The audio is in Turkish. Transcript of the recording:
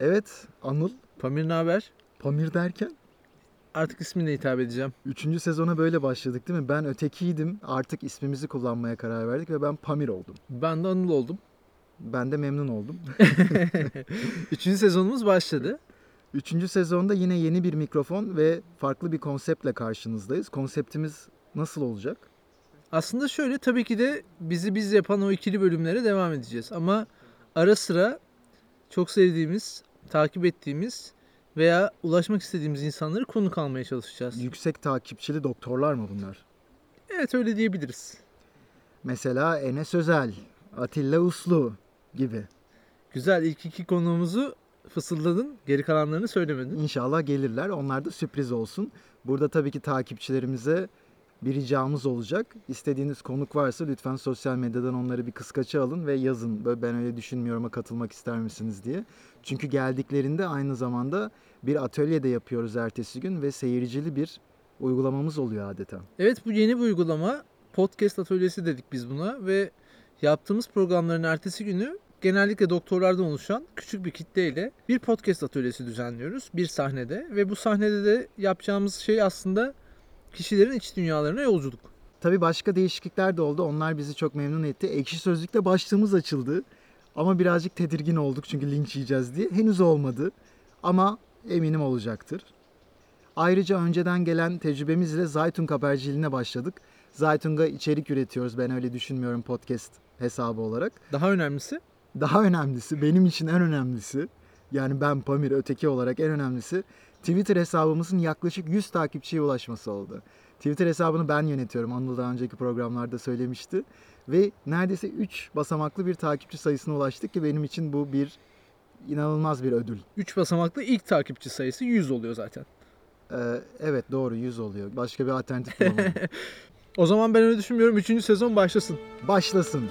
Evet Anıl Pamir ne haber? Pamir derken Artık isminle hitap edeceğim. Üçüncü sezona böyle başladık değil mi? Ben ötekiydim artık ismimizi kullanmaya karar verdik ve ben Pamir oldum. Ben de Anıl oldum. Ben de memnun oldum. Üçüncü sezonumuz başladı. Üçüncü sezonda yine yeni bir mikrofon ve farklı bir konseptle karşınızdayız. Konseptimiz nasıl olacak? Aslında şöyle tabii ki de bizi biz yapan o ikili bölümlere devam edeceğiz. Ama ara sıra çok sevdiğimiz, takip ettiğimiz veya ulaşmak istediğimiz insanları konuk almaya çalışacağız. Yüksek takipçili doktorlar mı bunlar? Evet öyle diyebiliriz. Mesela Enes Özel, Atilla Uslu gibi. Güzel ilk iki konuğumuzu fısıldadın. Geri kalanlarını söylemedin. İnşallah gelirler. Onlar da sürpriz olsun. Burada tabii ki takipçilerimize bir ricamız olacak. İstediğiniz konuk varsa lütfen sosyal medyadan onları bir kıskaça alın ve yazın. Böyle ben öyle düşünmüyorum'a katılmak ister misiniz diye. Çünkü geldiklerinde aynı zamanda bir atölyede yapıyoruz ertesi gün ve seyircili bir uygulamamız oluyor adeta. Evet bu yeni bir uygulama. Podcast atölyesi dedik biz buna ve yaptığımız programların ertesi günü genellikle doktorlardan oluşan küçük bir kitleyle bir podcast atölyesi düzenliyoruz bir sahnede ve bu sahnede de yapacağımız şey aslında kişilerin iç dünyalarına yolculuk. Tabii başka değişiklikler de oldu. Onlar bizi çok memnun etti. Ekşi Sözlük'te başlığımız açıldı. Ama birazcık tedirgin olduk çünkü linç yiyeceğiz diye. Henüz olmadı. Ama eminim olacaktır. Ayrıca önceden gelen tecrübemizle Zaytun haberciliğine başladık. Zaytun'ga içerik üretiyoruz. Ben öyle düşünmüyorum podcast hesabı olarak. Daha önemlisi Daha önemlisi, benim için en önemlisi, yani ben Pamir öteki olarak en önemlisi Twitter hesabımızın yaklaşık 100 takipçiye ulaşması oldu. Twitter hesabını ben yönetiyorum. Anıl daha önceki programlarda söylemişti. Ve neredeyse 3 basamaklı bir takipçi sayısına ulaştık ki benim için bu bir inanılmaz bir ödül. 3 basamaklı ilk takipçi sayısı 100 oluyor zaten. Ee, evet doğru 100 oluyor. Başka bir alternatif bulamadım. O zaman ben öyle düşünmüyorum. 3. sezon başlasın. Başlasın.